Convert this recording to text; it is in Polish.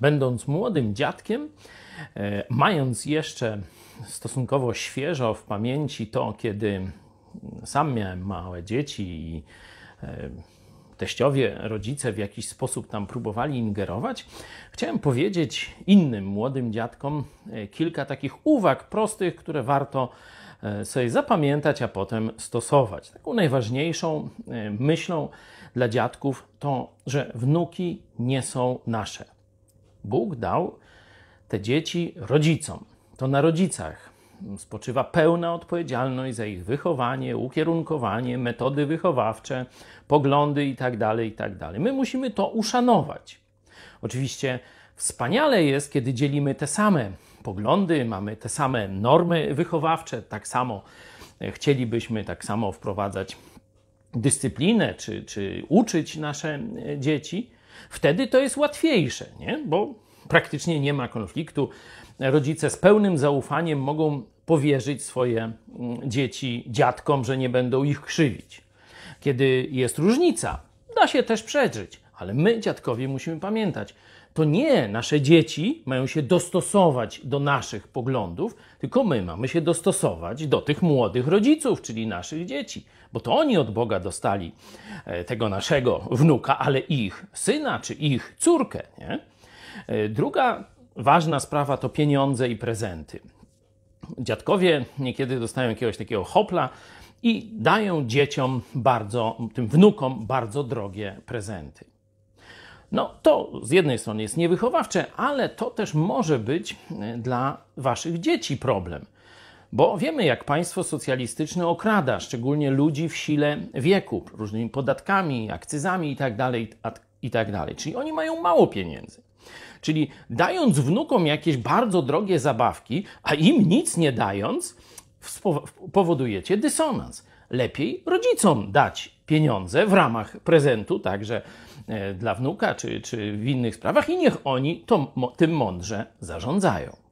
Będąc młodym dziadkiem, e, mając jeszcze stosunkowo świeżo w pamięci to, kiedy sam miałem małe dzieci i e, teściowie, rodzice w jakiś sposób tam próbowali ingerować, chciałem powiedzieć innym młodym dziadkom e, kilka takich uwag prostych, które warto sobie zapamiętać, a potem stosować. Taką najważniejszą myślą dla dziadków to, że wnuki nie są nasze. Bóg dał te dzieci rodzicom. To na rodzicach spoczywa pełna odpowiedzialność za ich wychowanie, ukierunkowanie, metody wychowawcze, poglądy itd. Tak itd. Tak My musimy to uszanować. Oczywiście wspaniale jest, kiedy dzielimy te same poglądy, mamy te same normy wychowawcze, tak samo chcielibyśmy tak samo wprowadzać dyscyplinę, czy, czy uczyć nasze dzieci, wtedy to jest łatwiejsze, nie? bo praktycznie nie ma konfliktu. Rodzice z pełnym zaufaniem mogą powierzyć swoje mm, dzieci dziadkom, że nie będą ich krzywić. Kiedy jest różnica, da się też przeżyć, ale my, dziadkowie, musimy pamiętać, to nie nasze dzieci mają się dostosować do naszych poglądów, tylko my mamy się dostosować do tych młodych rodziców, czyli naszych dzieci, bo to oni od Boga dostali e, tego naszego wnuka, ale ich syna czy ich córkę. Nie? E, druga ważna sprawa to pieniądze i prezenty. Dziadkowie niekiedy dostają jakiegoś takiego hopla i dają dzieciom bardzo, tym wnukom bardzo drogie prezenty. No to z jednej strony jest niewychowawcze, ale to też może być e, dla waszych dzieci problem. Bo wiemy, jak państwo socjalistyczne okrada, szczególnie ludzi w sile wieku, różnymi podatkami, akcyzami itd., tak itd. Tak Czyli oni mają mało pieniędzy. Czyli dając wnukom jakieś bardzo drogie zabawki, a im nic nie dając, powodujecie dysonans. Lepiej rodzicom dać pieniądze w ramach prezentu, także e, dla wnuka czy, czy w innych sprawach, i niech oni to, tym mądrze zarządzają.